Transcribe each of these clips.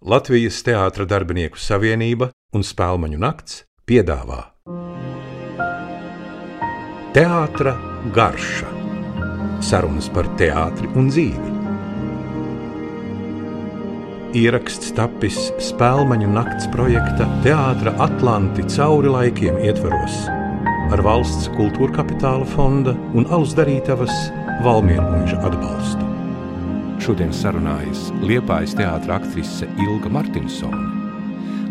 Latvijas Teātra darbinieku savienība un Spēlmaņu nakts piedāvā Teātra garša - sarunas par teātri un dzīvi. Ieraksts tapis Spēlmaņu nakts projekta Teātra Atlanti cauri laikiem ietvaros ar valsts kultūra kapitāla fonda un alus darītavas Valmiermuiža atbalstu. Šodien sarunājas Liepājas teātris aktrise Ilga Martinsone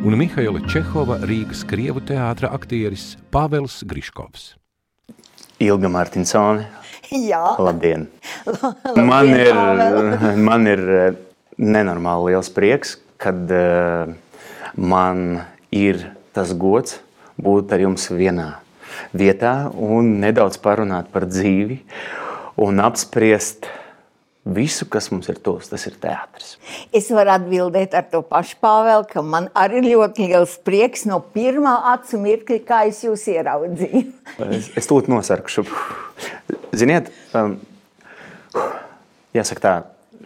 un Mihaila Čehova Rīgas Krievu teātra aktieris Pāvils Griškovs. Ilga Martinsone. Jā, Labdien! Labdien, Man ir, Pāvēl. man ir eh, nenormāli liels prieks, kad uh, man ir tas gods būt ar jums vienā vietā un nedaudz parunāt par dzīvi un apspriest visu, kas mums ir tuvs. Tas ir teātris. es varu atbildēt ar to pašu Pāvēlu, ka man arī ir ļoti liels prieks no pirmā acu mirkļa, kā es jūs ieraudzīju. Es, es tūlīt nosarkšu. Ziniet, um, jāsaka tā,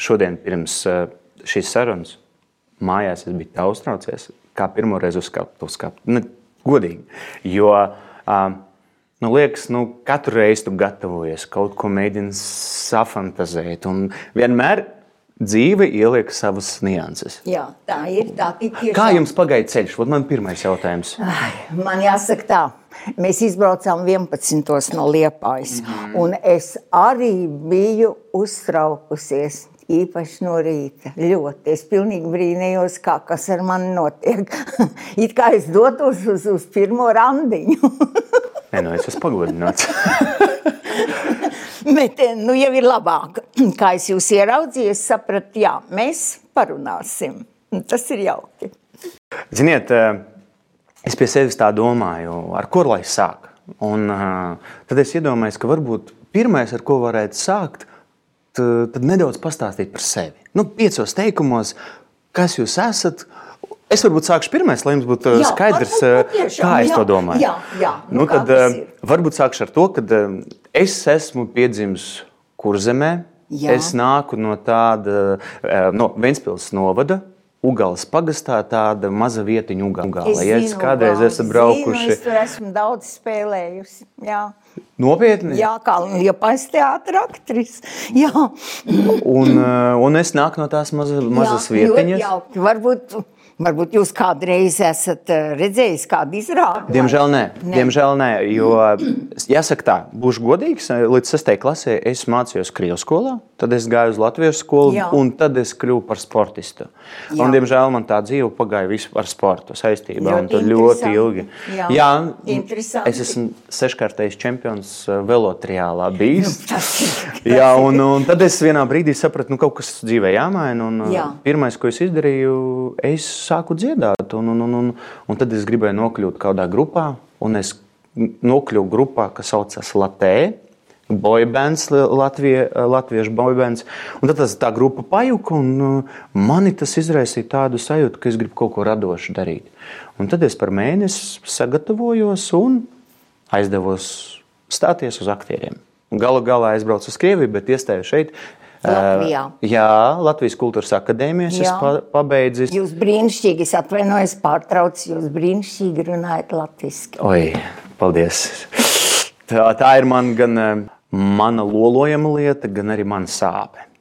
šodien pirms uh, šīs sarunas mājās es biju tā uztraucies, kā pirmo reizi uzkāpt uz skatu. Ne, godīgi. Jo, um, nu, liekas, nu, katru reizi tu gatavojies, kaut ko mēģini safantazēt. Un vienmēr dzīve ieliek savas nianses. Jā, tā ir. Tā ir. Kā jums pagāja ceļš? Vat man pirmais jautājums. Ai, Man jāsaka tā. Mēs izbraucām 11. no Liepājas, Mhm. un es arī biju uztraukusies. Īpaši no rīta. Ļoti. Es pilnīgi brīnījos, kā, kas ar mani notiek. It kā es dotos uz, uz pirmo randiņu. Nē, nu, es esmu pagodināts. Bet nu, jau ir labāk. Kā es jūs ieraudzīju, es sapratu, jā, mēs parunāsim. Tas ir jauki. Ziniet, eh, es pie sevis tā domāju, ar ko lai sāk. Un, eh, tad es iedomājos, ka varbūt pirmais, ar ko varētu sākt, tad nedaudz pastāstīt par sevi. Nu, piecos teikumos, kas jūs esat. Es varbūt sākšu pirmais, lai jums būtu Jā, skaidrs, varbūt eh, patiešām, kā es jā, to domāju. jā, jā. Nu, Nu, tad, eh, varbūt sākšu ar to, ka eh, es esmu piedzimis Kurzemē. Jā. Es nāku no tāda, eh, no Ventspils novada. Ugāles pagastā tāda maza vietiņa, Ugāle. Ja es kādreiz esmu braukuši, Zinu, es tur esmu daudz spēlējusi. Jā, nopietni. jā kā Liepājas teātra aktris. Jā, Un, eh, un es nāku no tās maza, mazas jā, vietiņas. jauki. Varbūt, varbūt jūs kādreiz esat eh, redzējis kādu izrādi? Diemžēl nē, Nē. Diemžēl nē jo, jāsaka tā, būšu godīgs, līdz 6. klasē es mācījos Krievijas skolā, tad es gāju uz Latvijas skolu, Jā. un tad es kļuvu par sportistu. Jā. Un, diemžēl man tā dzīve pagāja visu ar sportu saistībā, un Ļoti tad ļoti ilgi. Jā, interesanti. es esmu seškārtais čempions eh, velotriālā bijis. Tas ir- Jā, un, un tad es vienā brīdī sapratu, nu, kaut kas dzīvē jāmaina. Un, Jā. Pirmais, ko es izdarīju, es sāku dziedāt. Un, un, un, un, un tad es gribēju nokļūt kādā grupā, un es nokļuvu grupā, kas saucas Latvijas. Boybands, Latvie, Latviešu boybands. Un tad tas, tā grupa pajuka, un uh, mani tas izraisīja tādu sajūtu, ka es gribu kaut ko radošu darīt. Un tad es par mēnesi sagatavojos un aizdevos stāties uz aktieriem. Galu galā aizbraucu uz Krieviju, bet iestāju šeit. Latvijā. Uh, jā, Latvijas Kultūras Akadēmijas es Jā. pa, pabeidzu. Jūs brīnišķīgi, es atvainojos, pārtraucu, jūs brīnišķīgi runājat latviski. Oi, paldies! Tā, tā ir man gan eh, mana lolojama lieta, gan arī mana sāpe.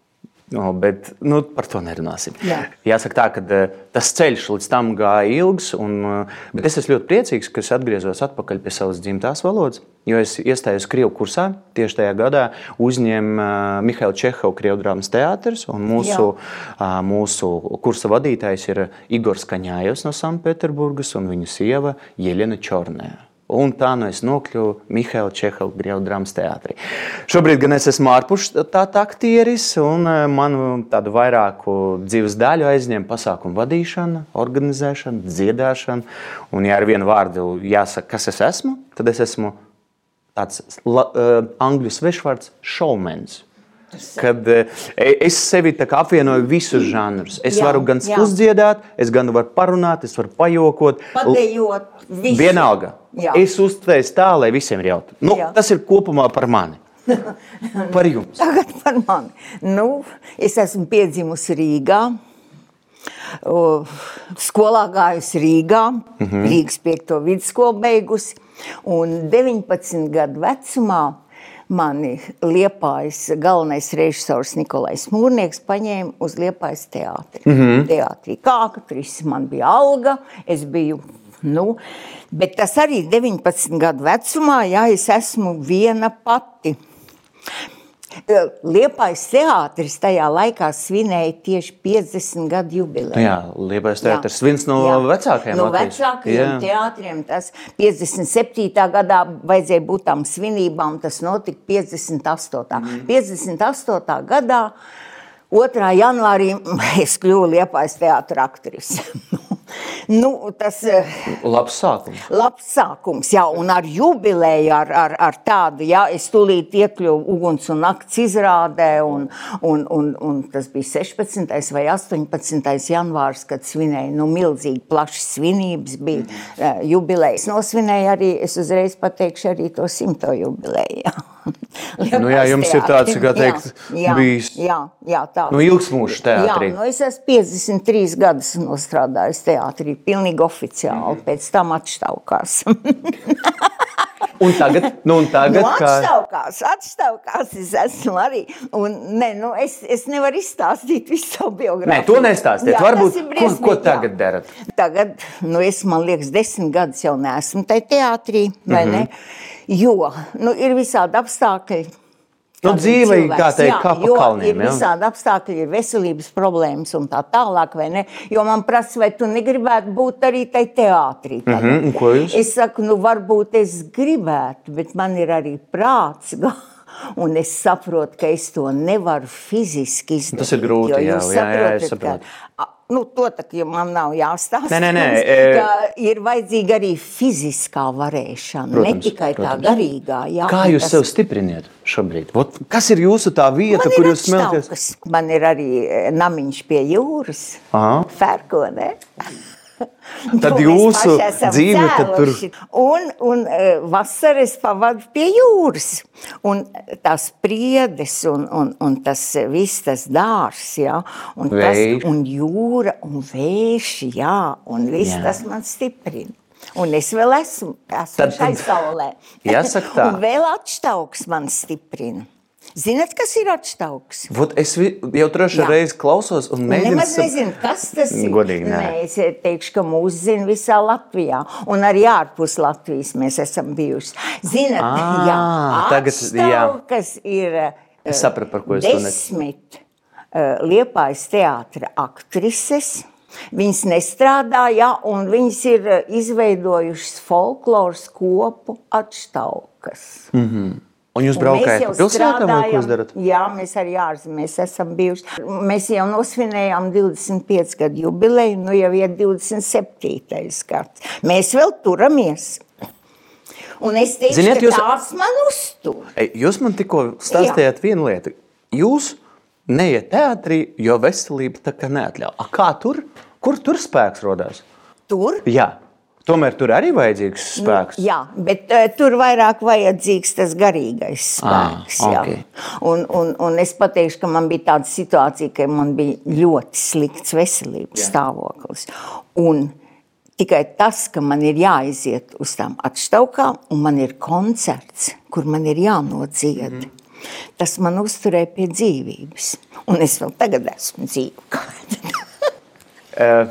No, bet nu, par to nerunāsim. Jā. Jāsaka, tā, ka eh, tas ceļš līdz tam gāja ilgs. Un, eh, bet es esmu ļoti priecīgs, ka es atgriezos atpakaļ pie savas dzimtās valodas. Jo es iestājos Krievijas kursā. Tieši tajā gadā uzņēma uh, Mihaila Čehova Krievijas drāmas teātris. un Mūsu, uh, mūsu kursa vadītājs ir Igors Kaņājos no Sanktpēterburgas un viņa sieva Jelena Čornē. Un tā nu es nokļuvu Mihaila Čehova Krievijas drāmas teātrī. Šobrīd gan es esmu ārpus tā aktieris, un uh, manu tādu vairāku dzīves daļu aizņem pasākumu vadīšana, organizēšana, dziedāšana. Un, ja ar vienu vārdu jāsaka, kas es esmu, tad es esmu tāds la, uh, angļu svešvārds - showmans. Kad uh, es sevi apvienoju visus žanrus. Es Jā, varu gan jā. uzdziedāt, es gan varu parunāt, es varu pajokot. Padējot visu. Vienalga. Jā. Es uztvēru tā, lai visiem ir jautri. Nu, Jā. tas ir kopumā par mani. Par jums. Tagad par mani. Nu, es esmu piedzimusi Rīgā. skolā gājusi Rīgā, mm -hmm. Rīgas 5. vidusskolu beigusi. Un 19 gadu vecumā mani Liepājas galvenais režisors Nikolais Mūrnieks paņēma uz Liepājas teātri. Mm -hmm. Teātrī kā aktris man bija alga, es biju, nu, bet tas arī 19 gadu vecumā, jā, es esmu viena pati. Liepais teātris tajā laikā svinēja tieši 50 gadu jubileju. Jā, Liepais teātris viens no jā. vecākajiem. No vecākajiem teātriem. Tas 57. gadā vajadzēja būt tām svinībām, tas notika 58. Mm. 58. gadā 2. janvārī es kļuvu Liepais teātra aktrise. Nu, tas ir eh, labs sākums. Labs sākums, jā, un ar jubileju, ar, ar, ar tādu, jā, es tūlīt iekļuvu uguns un nakts izrādē, un, un, un, un tas bija 16. vai 18. janvārs, kad svinēja, nu, milzīgi plašas svinības, bija mm. jubilejas. Nosvinēja arī, es uzreiz pateikšu, arī to simto jubileju. nu, jā, jums teātri. ir tāds, kā teikt, jā, jā, bijis jā, jā, tāds. nu, ilgs mūžs teātrī. Jā, nu, es esmu 53 gadus nostrādājis teātrī, pilnīgi oficiāli, mm. pēc tam atštaukās. Un tagad, nu, un tagad nu, atšķaukās, atšķaukās, es esmu arī. Un, ne, nu, es, es nevaru izstāstīt visu savu biogrāfiju. Nē, to nestāstiet. Jā, Varbūt, ko, ko tagad darat? Tagad, nu, es, man liekas, desmit gadus jau neesmu tajā teātrī, vai mm -hmm. ne? Jo nu, ir visādi apstākļi. Nu, dzīve ir kā teikt, kā pa kalniem. Ir visādi apstākļi, ir veselības problēmas un tā tālāk, vai ne? Jo man prasa, vai tu negribētu būt arī tai teātrī. Mm -hmm, ko jūs? Es saku, nu varbūt es gribētu, bet man ir arī prāts. Un es saprotu, ka es to nevaru fiziski izdarīt. Tas ir grūti. Jā, jā, jā, jā, jā, Nu, to man nav jāstāsta. Nē, nē, nē. Mums, ir vajadzīga arī fiziskā varēšana, protams, ne tikai protams. tā garīgā. Jā, Kā jūs tas... sev stipriniet šobrīd? Vot, kas ir jūsu tā vieta, kur jūs smelties? Man ir arī namiņš pie jūras, Fērkonē. Tad jūsu dzīve tur ir. Un, un e, vasaras pavadu pie jūras. Un tās priedes un, un, un tas viss tas dārs, jā. Un, tas, un jūra un vējš, jā. Un viss jā. tas man stiprina. Un es vēl esmu, esmu tad, šai saulē. Jāsaka tā. un vēl atštauks man stiprina. Zināt, kas ir atstauks? Vot es jau trešo reizi klausos un mēģinu. Nemaz nezinu, kas tas ir. Godīgi, nē. nē. Es teikšu, ka mūs zina visā Latvijā. Un arī ārpus Latvijas mēs esam bijuši. Zināt, à, jā, tagad, jā. kas ir es sapratu, par ko es desmit uh, Liepājas teātra aktrises. Viņas nestrādāja, un viņas ir izveidojušas folkloras kopu atstaukas. Mm -hmm. Un jūs braukājat pa pilsētām, vai ko jūs darat? Jā, mēs arī ārzemēs esam bijuši. Mēs jau nosvinējām 25 gadu jubileju, nu jau ir 27. gads. Mēs vēl turamies. Un es teicu, Ziniet, jūs... tās man uztur. Jūs man tikko stāstījāt Jā. vienu lietu. Jūs neiet teātrī, jo veselība tā kā neatļauj. Kā tur? Kur tur spēks rodās? Tur? Jā. Tomēr tur arī vajadzīgs nu, spēks. Jā, bet uh, tur vairāk vajadzīgs tas garīgais ah, spēks. Ah, okay. un, un, un es pateikšu, ka man bija tāda situācija, ka man bija ļoti slikts veselības jā. stāvoklis. Un tikai tas, ka man ir jāiziet uz tām atšķaukām, un man ir koncerts, kur man ir jānodzied. Mm -hmm. Tas man uzturēja pie dzīvības. Un es vēl tagad esmu dzīva. uh,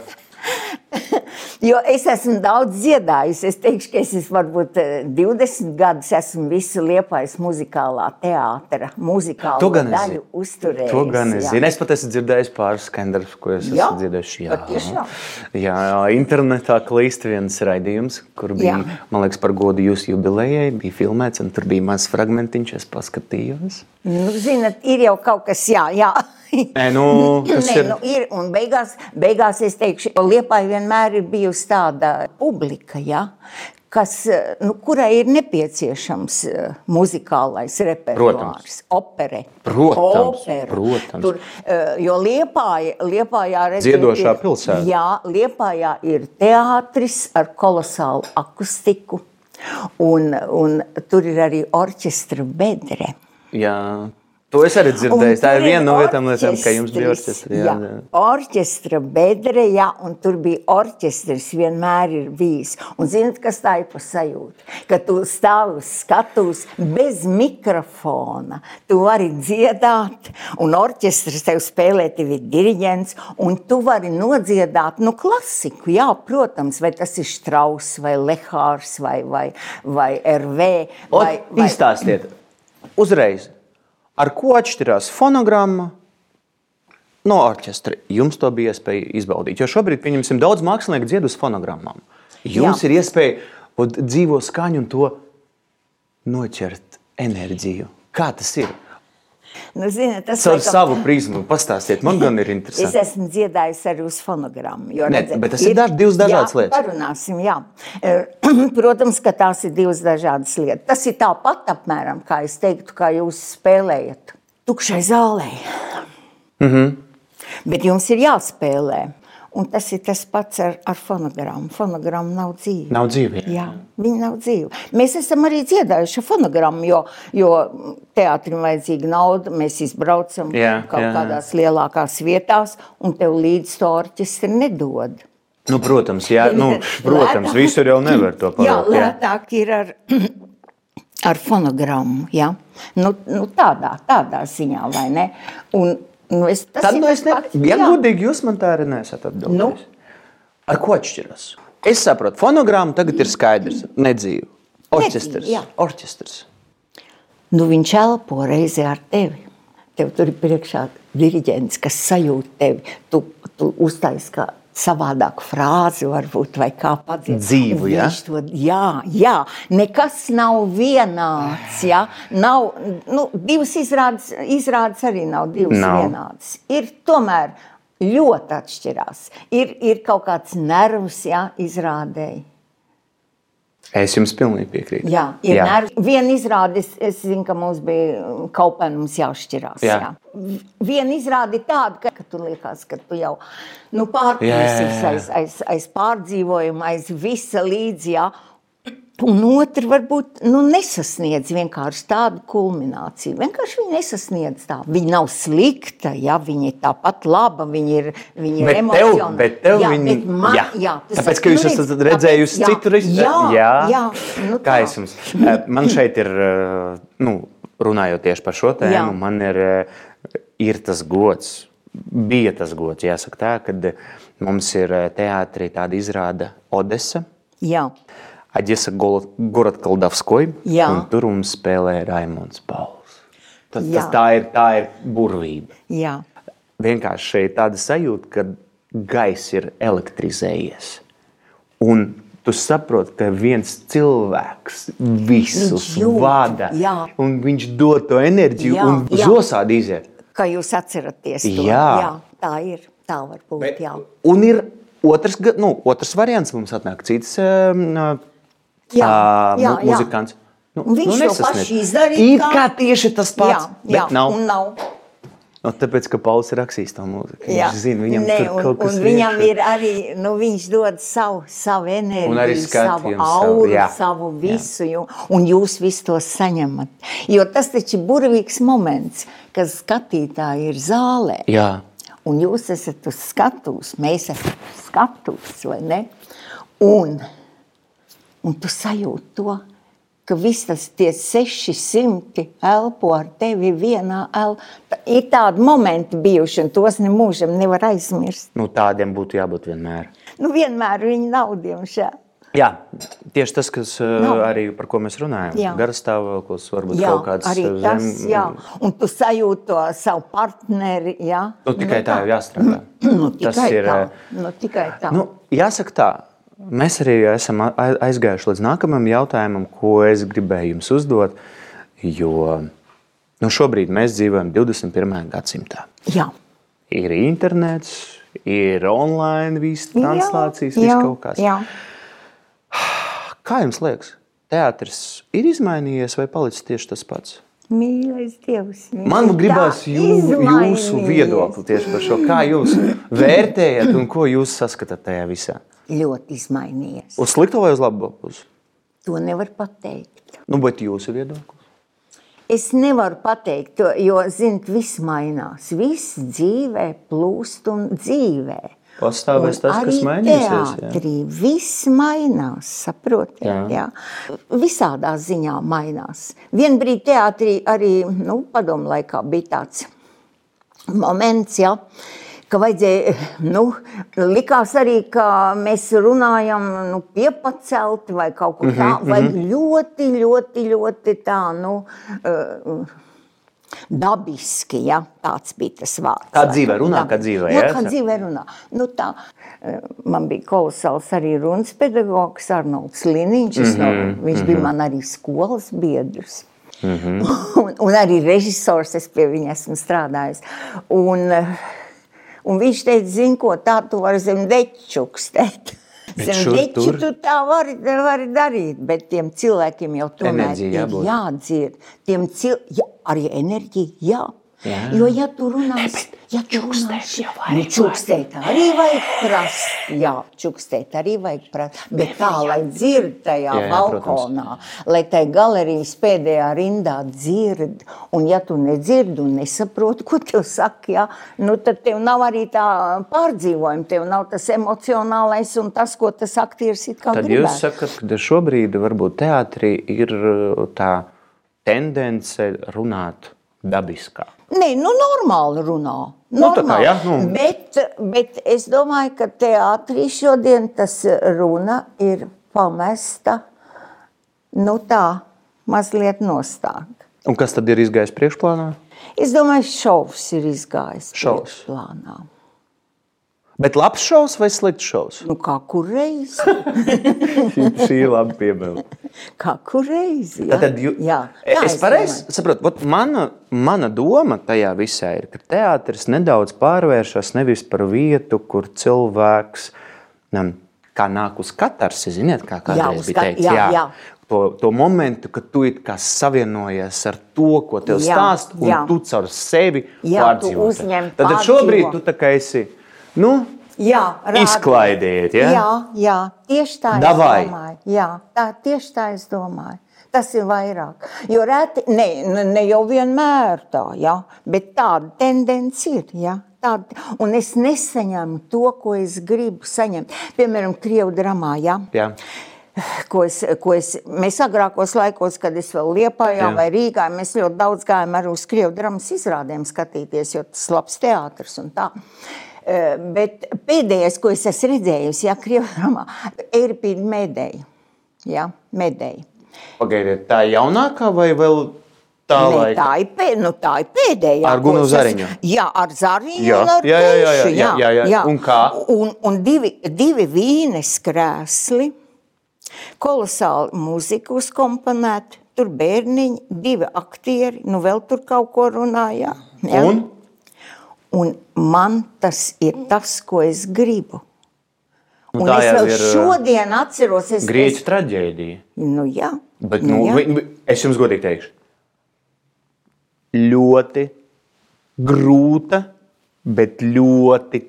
Jo es esmu daudz dziedājusi. Es teikšu, ka es esmu varbūt 20 eh, gadus esmu visu liepais muzikālā teātra, muzikālo daļu uzturējis. To gan es zinu. Es pat esmu dzirdējis pāris skandarbus, ko es esmu dzirdējis. Jā, jā, jā, internetā klīst viens raidījums, kur bija, jā. man liekas, par godu jūsu jubilejai, bija filmēts, un tur bija mazs fragmentiņš, es paskatījos. Nu, zinat, ir jau kaut kas, jā, jā. Nē, nu, Nē, ir. Nu, ir. Un beigās, beigās es teikšu, Liepāja vienmēr ir bijusi tāda publika, ja, kas, nu, kurai ir nepieciešams uh, muzikālais repertuārs, opere. Protams, operu. protams. Tur, uh, jo Liepāja, Liepājā Dziedošā pilsēta. Jā, Liepājā ir teātris ar kolosālu akustiku, un, un tur ir arī orķestra bedre. Jā, To es arī dzirdēju. Tā ir viena no lietām, ka jums bija orķestris, orķestri. Jā, Jā, orķestra bedre, jā, un tur bija orķestris, vienmēr ir bijis. Un zināt, kas tā ir pa sajūta? Ka tu stāvi uz skatuves bez mikrofona, tu vari dziedāt, un orķestris tev spēlē, tev ir diriģents, un tu vari nodziedāt, nu, klasiku, jā, protams, vai tas ir Strauss, vai Lehārs, vai, vai, vai RV, vai, Ot, vai Izstāstiet, uzreiz, ar ko atšķirās fonogramma no orķestra? Jums to bija iespēja izbaudīt. Jo šobrīd, pieņemsim, daudz mākslinieku dzied uz fonogrammām. Jums Jā. ir iespēja dzīvo skaņu un to noķert enerģiju. Kā tas ir? Nu, zini, tas Caur laikam- savu prizmu pastāstiet, man gan ir Es interesanti. esmu dziedājusi arī uz fonogrammu. jo, Ne, bet tas ir daž- divas dažādas jā, lietas. Parunāsim, jā. Eh, Protams, ka tās ir divas dažādas lietas. Tas ir tāpat apmēram, kā es teiktu, kā jūs spēlējat tukšai zālē. Mm. -hmm. Bet jums ir jāspēlē. Un tas ir tas pats ar, ar fonogrammu. Fonogramma nav dzīva. Nav dzīve. Jā, viņa nav dzīva. Mēs esam arī dziedājuši fonogrammu, jo, jo teātrim vajadzīga nauda. Mēs izbraucam Jā, kaut jā, jā. kādās lielākās vietās, un tev līdz to orķestri nedod. Nu, protams, jā, nu, protams, visur jau nevar to Jā, parādīt. jā. lētāk ir ar, ar fonogrammu. Jā. Nu, nu, tādā, tādā ziņā, vai ne? Un, nu, es, tas Tad nu, es ne... pats. ja godīgi jūs man tā arī nesat atbildējis. Nu? Ar ko atšķiras? Es saprotu, fonogramma tagad ir skaidrs, nedzīva. Orķestrs. jā. Orķestrs. Nu, viņš elpo reizē ar tevi. Tev tur ir priekšā diriģents, kas sajūt tevi. Tu, tu uztaisīji kā savādāku frāzi, varbūt, vai kā padzied. Dzīvu, ja? To, jā, jā, nekas nav vienāds. Ja? Nav, nu, divas izrādes, izrādes arī nav divas Nav. vienādas. Ir tomēr ļoti atšķirās. Ir, ir kaut kāds nervs, ja, izrādēji. Es jums pilnīgi piekrītu. Jā, nervi. Viena izrāde, es, zinu, ka mums bija kaut kā mums jāšķirās. Jā. Jā. Viena izrāde tāda, ka, ka tu liekas, ka tu jau nu, pārpildīsies aiz, aiz, aiz pārdzīvojuma, aiz visa līdzi. Jā. Un otra varbūt nu, nesasniedz vienkārši tādu kulmināciju. Vienkārši viņa nesasniedz tā. Viņa nav slikta, ja viņa ir tāpat laba, viņa ir, viņa ir emocionāla. bet tev jā, viņi, bet man, jā. jā, tu Tāpēc, ka jūs nu, esat redz, redzējusi tāpēc- citur, iz- jā, jā, jā, nu, Kā es jums? Man šeit ir, eh, nu, runājot tieši par šo tēmu, Jā. man ir, eh, ir tas gods, bija tas gods, jāsaka tā, kad mums ir eh, teātrī tāda izrāda Odessa. Jā. Aģisa Goratkaldavskoj, Jā. un tur mums spēlē Raimons Pauls. Tas, tas Jā. tā, ir, tā ir burvība. Jā. Vienkārši šeit tāda sajūta, ka gaiss ir elektrizējies. Un tu saproti, ka viens cilvēks visus Viņš jūt, vada. jā. Un viņš dod to enerģiju Jā, un jā. zosādi iziet. Kā jūs atceraties to? Jā. jā tā ir. Tā var būt. Bet, jā. Un ir otrs, nu, otrs variants, mums atnāk cits um, Jā, jā, jā. muzikants. Nu, viņš to nesasniedz. pašu izdarīja, It kā- tieši tas pats, jā, jā, bet nav. nav. Nu, tāpēc, ka Pauls ir rakstījis to mūziku. Jā. Viņš zina, viņam tur un, kaut kas un viņam ir arī, nu, viņš dod savu, savu enerģiju, Un arī savu skatījumu savu, auru, jā. savu visu, jo, un jūs visu to saņemat. Jo tas taču ir burvīgs moments, kad skatītāji ir zālē. Jā. Un jūs esat uz skatuves, mēs esam uz skatuves, vai ne? Un, un tu sajūti to, ka viss tas tie 600 elpo ar tevi vienā elpā. Ir tādi momenti bijuši, un tos nemūžam nevar aizmirst. Nu, tādiem būtu jābūt vienmēr. Nu, vienmēr viņi nav, diemžēl. Jā, tieši tas, kas, uh, Nav. arī par ko mēs runājam. Jā. Garastāvoklis, varbūt Jā, kaut kāds arī uh, tas, jā. Un tu sajūti to savu partneri, jā. Nu, tikai tā jau jāstrādā. Nu, Tas tikai ir, tā. uh, Nu, tikai tā. Nu, jāsaka tā, mēs arī esam aizgājuši līdz nākamajam jautājumam, ko es gribēju jums uzdot. Jo nu, šobrīd mēs dzīvojam 21. gadsimtā. jā. Ir internets, ir online, visas translācijas, viss kaut kas. Jā. Kā jums liekas, teātris ir izmainījies vai palicis tieši tas pats? Mīļais Dievs. Man gribās jū, jūsu viedokli tieši par šo. Kā jūs vērtējat un ko jūs saskatāt tajā visā? Ļoti izmainījies. Uz slikto vai uz labo pusi? To nevar pateikt. Nu, bet jūsu viedoklis? Es nevaru pateikt, jo, zinot, viss mainās. Viss dzīvē plūst un dzīvē. Pastāvēs Un tas, kas mainīsies, jā. Teātrī viss mainās, saprotiet? Jā. Jā. Visādā ziņā mainās. Vienbrīd teātrī arī, nu, padomu laikā bija tāds moments, ja, ka vajadzēja, nu, likās arī, ka mēs runājam nu, piepacelti vai kaut kur tā, Mhm, vai ļoti, ļoti, ļoti tā, nu, uh, dabiski, ja, tāds bija tas vārds. Kā dzīvē runā, kā dzīvē, jā? ja? Kā dzīvē runā. Nu, tā, eh, man bija kolosāls arī runas pedagogs Arnolds Liniņš, mm Mhm, -hmm, no, viņš bija man arī skolas biedrs. Mm -hmm. un, un arī režisors, es pie viņa esmu strādājis. Un, eh, un viņš teica, zini ko, tā tu vari zem dečukstēt. Bet Zem šur deču tur. tu tā vari, vari darīt, bet tiem cilvēkiem jau tomēr Enerģija ir jādzird. Tiem cil... ja, arī enerģija, jā. Jā. Jo, ja tu runāsi, ja tu runāsi, nu, čukstēt arī vajag prast, jā, čukstēt arī vajag prast, bet tā, lai dzird tajā Jā, jā, balkonā, lai tai galerijas pēdējā rindā dzird, un ja tu nedzird un nesaproti, ko tev saka, jā, nu, tad tev nav arī tā pārdzīvojuma, tev nav tas emocionālais un tas, ko tas aktieris it kā Tad gribētu. jūs sakat, ka šobrīd varbūt teātrī ir tā tendence runāt dabiskāk. Nē, nu, normāli runā. Nu, tā Normāli. jā, nu. bet, bet es domāju, ka teātrī šodien tas runa ir pamesta nu, tā, mazliet nostāk. Un kas tad ir izgājis priekšplānā? Es domāju, šovs ir izgājis Šovs. plānā. Bet labs šovs vai slikts šovs? Nu, kā kur reizi? Šī ir laba piebilde. Kā kur reizi? Jā, Tad jū... jā. tā es pareizi domāju. saprotu, mana, mana doma tajā visā ir, ka teātris nedaudz pārvēršas nevis par vietu, kur cilvēks nem, kā nāk uz katarsi, ziniet, kā kādreiz uz bija teikts. jā, jā. To, to momentu, kad tu savienojies ar to, ko tev Jā, stāsta, un jā. tu caur sevi Jā, pārdzīvo. uzņem, Tad šobrīd tu tā kā esi, nu, Jā, rādi. izklaidiet, ja? Jā, jā, tieši tā Davai. es domāju. Jā, tā, tieši tā es domāju. Tas ir vairāk. Jo reti, ne, ne- jau vienmēr tā, ja, bet tāda tendence ir. Ja. Tāda, un es nesaņemu to, ko es gribu saņemt. Piemēram, Krievijas dramā. Ja. Jā. Ko es, ko es, mēs agrākos laikos, kad es vēl liepājā Jā. vai Rīgā, mēs ļoti daudz gājām arī uz Krievijas dramas izrādēm skatīties, jo tas labs teātris un tā. Eh, Bet pēdējais, ko es esmu redzējusi, ja Krievijas dramā, ir pīd medēja. Ja, medēja. Pagaidiet, tā ir jaunākā vai vēl tā Ne, laika? tā, ir pē, nu, tā ir pēdējā. Ar Gunu es Zariņu? Jā, ar Zariņu Jā, un ar jā, jā, jā, Teišu, jā, jā, jā. Un kā? Un, un divi, divi vīnes krēsli, kolosāli mūzika uzkomponēta, tur bērniņi, divi aktieri, nu vēl tur kaut ko runājā. Ja? Un? Un man tas ir tas, ko es gribu. Nu, Un tā es vēl ir, uh, šodien atceros, es, Grieķu es, nu, jā, Bet, nu, nu, jā. es jums godīgi teikšu, ļoti grūta, bet ļoti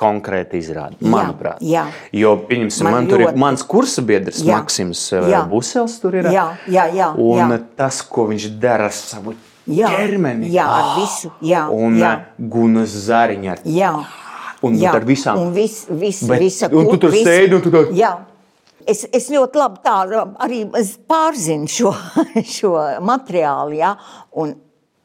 konkrēta izrāde. Manuprāt, jā. jo pieņemsim, Man man, tur ir ļoti. mans kursa biedrs, Jā. Maksims Jā. Busels. Tur ir. Jā, jā, jā, Un jā. tas, ko viņš dara ar savu Jā, ķermeni, jā, ar visu, jā, un jā. Gunas zariņa ar Jā, Un jā. ar visām- Un vis, vis, Bet- visa, un tu tur vis- sēdi un tu tā- Jā. Es, es ļoti labi tā, arī es pārzinu šo, šo materiālu. Ja? Un,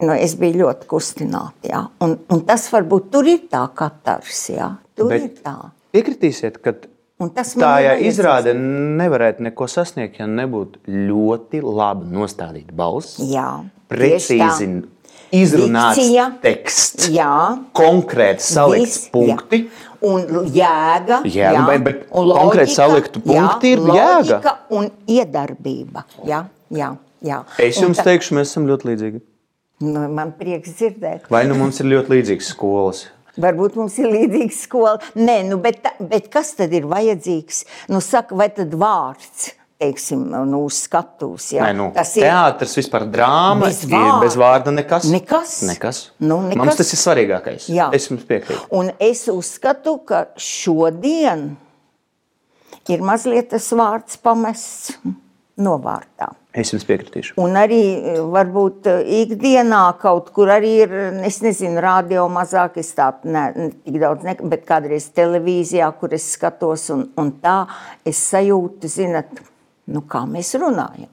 nu, es biju ļoti kustināta. Ja? Un, un tas varbūt tur ir tā katars. Ja? Tur Bet... ir tā. piekritīsiet, ka tā ja izrāde nevarētu neko sasniegt, ja nebūtu ļoti labi nostādīta balss. Jā, precīzi tā. izrunāts Dikcija. teksts, Jā. konkrēti salikts Viss, punkti. Jā. Un jēga, Jā, bet- bet un konkrēti loģika, saliktu punkti ir jēga. Un iedarbība. Jā, jā, jā. Es Un jums ta- teikšu, mēs esam ļoti līdzīgi. Nu, man prieks dzirdēt. Vai nu mums ir ļoti līdzīgas skolas? Varbūt mums ir līdzīga skola. Nē, nu, bet, bet kas tad ir vajadzīgs? Nu, saka, vai tad vārds? Teiksim, nu, uz skatuves. Ja? Nē, nu, Tas ir teātris vispār drāma Bez vārda. bez vārda nekas. Nekas. nekas. Nu, nekas. Mums tas ir svarīgākais. Jā. Es jums piekrītu. Un es uzskatu, ka šodien ir mazliet tas vārds pamests novārtā. Es jums piekritīšu. Un arī eh, varbūt eh, ikdienā kaut kur arī ir, es nezinu, radio mazāk, es tādu ne, tik daudz, ne, bet kādreiz televīzijā, kur es skatos un, un tā, es sajūtu, zinat, nu kā mēs runājam.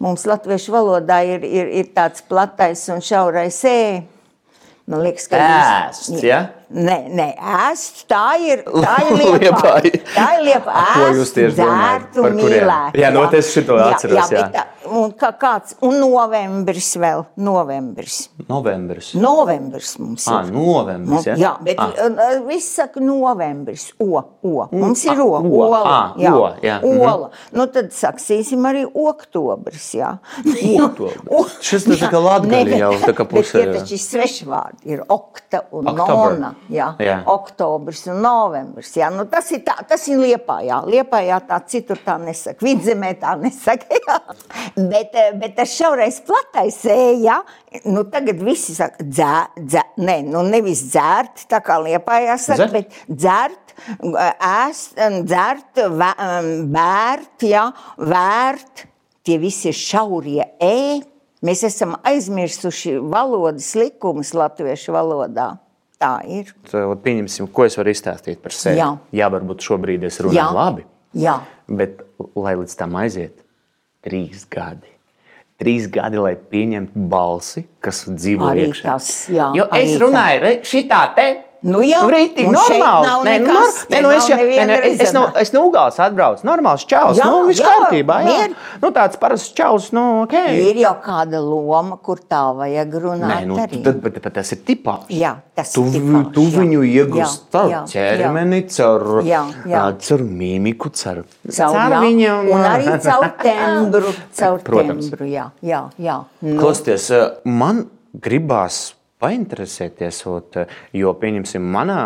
Mums latviešu valodā ir, ir, ir tāds platais un šaurais ē. Man liekas, ka Ēst, ja? Nē, nē, ēst, tā ir, tā. Liepāja. tā ir liepa. Ko jūs tieši domājat? Dzērt un Par kuriem? mīlēt. Jā, nu, es šito atceros, jā. bet tā- Un, kā, kāds, un novembris vēl, novembris. Novembris. Novembris mums ir. Ah, novembris. Ja? Jā, bet ah. ah. viss saka novembris, o, o. Mums ir ah, o, o, ola. ah, jā, o, jā, mhm. ola. Nu, tad saksīsim arī oktobris, jā. Oktobris. Šis tas tā kā latgali jau tā kā bet pusē, tie jā. taču ir svešvārdi, ir okta un Oktober. nona, jā. Jā. Oktobris un novembris, jā. Nu, tas ir tā, tas ir Liepājā. Liepājā tā citur tā nesaka, vidzemē tā nesaka, jā. Bet, eh, bet tas šaurais platais ēja, nu tagad visi saka dzē, dzē, ne, nu nevis dzērt, tā kā Liepājā saka, Dzert? bet dzert, ēst, dzert, vē- vērt, jā, vērt, tie visi ir šaurie ē. Mēs esam aizmirsuši valodas likumus latviešu valodā. Tā ir. Tad Pieņemsim, ko es varu izstāstīt par sevi. Jā. Jā varbūt šobrīd es runāju Jā. labi, Jā. bet lai līdz tam aiziet, trīs gadi. Trīs gadi, lai pieņemtu balsi, kas dzīvo Arī iekšā. tas, jā, Jo es runāju, re, šitā te. Nu jā, un šeit normāli. nav Nē, nu, nekas, nē, nu, es, nav nē, nē, es, no, rezonā. es no Ugāles atbraucu. Normāls čaus. Jā, nu, viss jā, kārtībā. Jā. mieri. Nu, tāds parasts čaus. Nu, okay. Ir jau kāda loma, kur tā vajag runāt. Nē, nu, arī. tad, bet, bet tas ir tipāžs. Jā, tas tu, ir tipāžs, tu jā. viņu iegūsi Jā, caur ķermeni, caur, Jā, jā. caur mīmiku, caur, Caur, jā, viņu. un arī caur tembru. Caur Protams. tembru, jā, jā, jā. Nu, Klausieties, man gribās painteresēties, jo, pieņemsim, manā,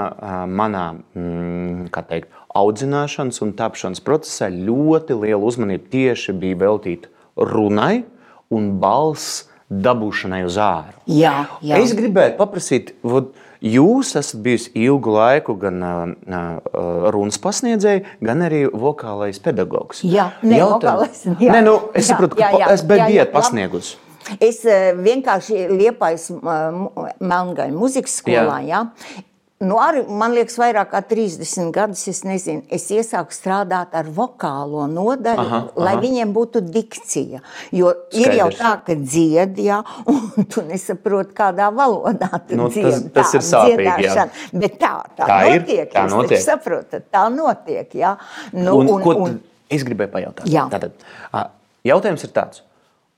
manā mm, kā teikt, audzināšanas un tapšanas procesā ļoti liela uzmanība tieši bija veltīta runai un balss dabūšanai uz āru. Jā, jā. Es gribētu paprasīt, vod, jūs esat bijis ilgu laiku gan uh, runas pasniedzēji, gan arī vokālais pedagogs. Jā, ne, Jautājums- vokālais, jā. Nē, nu, es Jā, saprotu, ka jā, jā, es biju labi. pasniegusi. Es eh, vienkārši liepais Melngaļa muzikas skolā. Jā. Nu, arī, man liekas, vairāk kā 30 gadus es, nezinu, es iesāku strādāt ar vokālo nodaļu, Aha, lai aha. viņiem būtu dikcija. Jo ir jau Skaidrs. tā, ka dzied, jā, un tu nesaproti, kādā valodā tu Nu, tas- dzied. tas Tā, ir sāpīgi, jā. Bet tā, tā, Tā ir, notiek. tā jūs taču notiek. Saprotat, tā notiek. Jā. Nu, Un, un, ko un, es gribēju pajautāt? Jā. Tātad, jautājums ir tāds,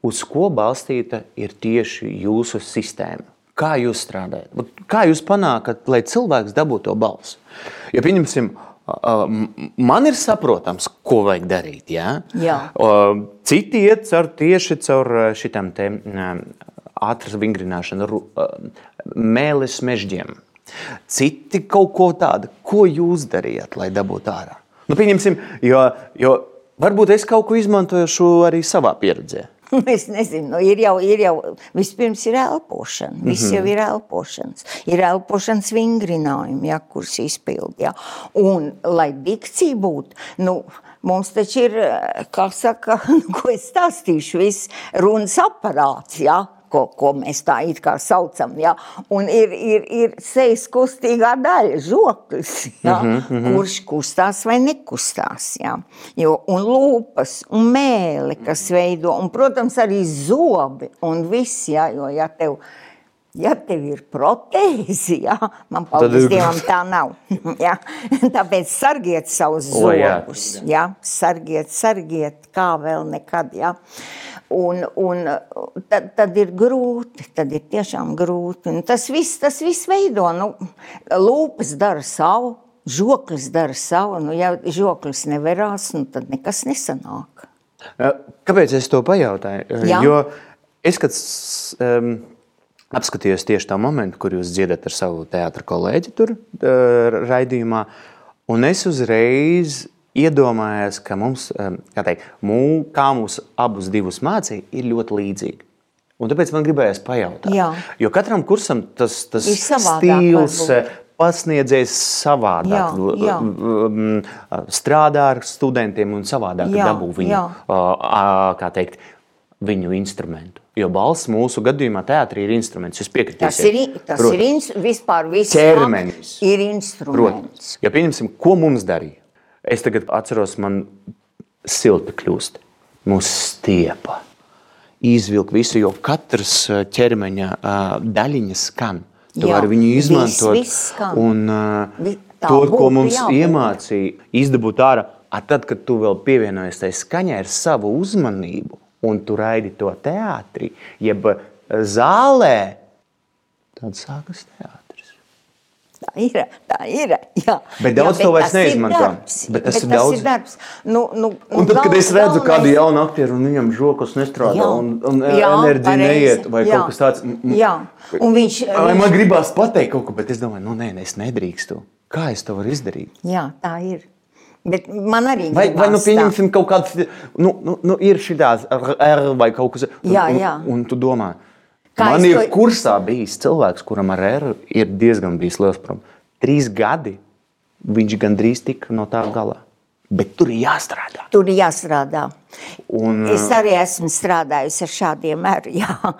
uz ko balstīta ir tieši jūsu sistēma? Kā jūs strādājat? Kā jūs panākat, lai cilvēks dabūtu to balsi? Jo, pieņemsim, man ir saprotams, ko vajag darīt. Ja? Jā. Citi iet caur tieši caur šitām ātras vingrināšanu, mēlis mežģiem. Citi kaut ko tādu, ko jūs darījāt, lai dabūtu ārā. Nu, pieņemsim, jo, jo varbūt es kaut ko izmantoju arī savā pieredzē. Es nezinu, nu, ir jau, ir jau vispirms ir elpošana. Viss jau ir elpošanas. Ir elpošanas vingrinājumi, ja, kurus izpildīja. Un, lai dikcija būtu, nu, mums taču ir, kā saka, nu, ko es stāstīšu, viss runas aparāts, ja, ko, ko mēs tā it kā saucam. Ja? Un ir, ir, ir sejas kustīgā daļa, žoklis, ja? mm -hmm. kurš kustās vai nekustās. Ja? Jo, un lūpas, un mēli, kas veido, un, protams, arī zobi un viss. Ja? Jo, ja tev, Ja tev ir protēze, ja, man paldies ir- Dievam, tā nav. Ja, tāpēc sargiet savus jā. zobus. Ja, sargiet, sargiet, kā vēl nekad. Ja. Un, un tad, tad ir grūti, tad ir tiešām grūti. Un tas viss, tas viss veido, nu, lūpas dara savu, žoklis dara savu. Nu, ja žoklis neverās, nu, tad nekas nesanāk. Kāpēc es to pajautāju? Jā. Jo es, kad um, apskatījos tieši tā momentu, kur jūs dziedat ar savu teātra kolēģi tur uh, raidījumā, un es uzreiz iedomājos, ka mums, um, kā, teikt, mū, kā mūs abus divus mācīja, ir ļoti līdzīgi. Un tāpēc man gribējās pajautāt, Jā. jo katram kursam tas, tas stils, varbūt. pasniedzējs savādāk, Jā, jā. mm, strādā ar studentiem un savādāk Jā, dabū viņu, jā. teikt, viņu instrumentu. Jo balss mūsu gadījumā teātrī ir instruments. Jūs piekritīsiet? Tas ir, tas Protams. ir ins, vispār viss Ķermenis. ir Protams, instruments. ja pieņemsim, ko mums darīja. Es tagad atceros, man silti kļūst. Mūsu stiepa izvilkt visu, jo katrs ā, ķermeņa ā, daļiņa skan. Tu vari viņu viss, izmantot. viss skan. un, tā to, ko mums jābūt. iemācīja, izdabūt ārā, tad, kad tu vēl pievienojies tai skaņai ar savu uzmanību, un tu raidi to teātrī, jeb zālē, tad sākas teātris. Tā ir. Tā ir jā. Bet daudz jā, to vairs ir neizmanto. Bet tas ir tas daudz. ir darbs. Nu, nu, Un tad, kad es redzu kādu galvenais- jaunu aktieru, un viņam žokas nestrādā, Jā. un, un Jā, enerģija pareizi. neiet, vai Jā. kaut kas tāds Jā. Un viņš- viņš- man gribās pateikt kaut ko, bet es domāju, nu nē, es nedrīkstu. Kā es to varu izdarīt? Jā, tā ir. Bet man arī Vai, vai nu tā. pieņemsim kaut kādu, nu, nu, nu ir šī tāda R vai kaut kas tāds, Jā, un, jā. un tu domā. Kā Man ir to- kursā bijis cilvēks, kuram ar R ir diezgan bijis liels problēmas. Trīs gadi viņš gandrīz tika no tā galā. Bet tur ir jāstrādā. Tur ir jāstrādā. Un, Es arī esmu strādājusi ar šādiem mērķiem.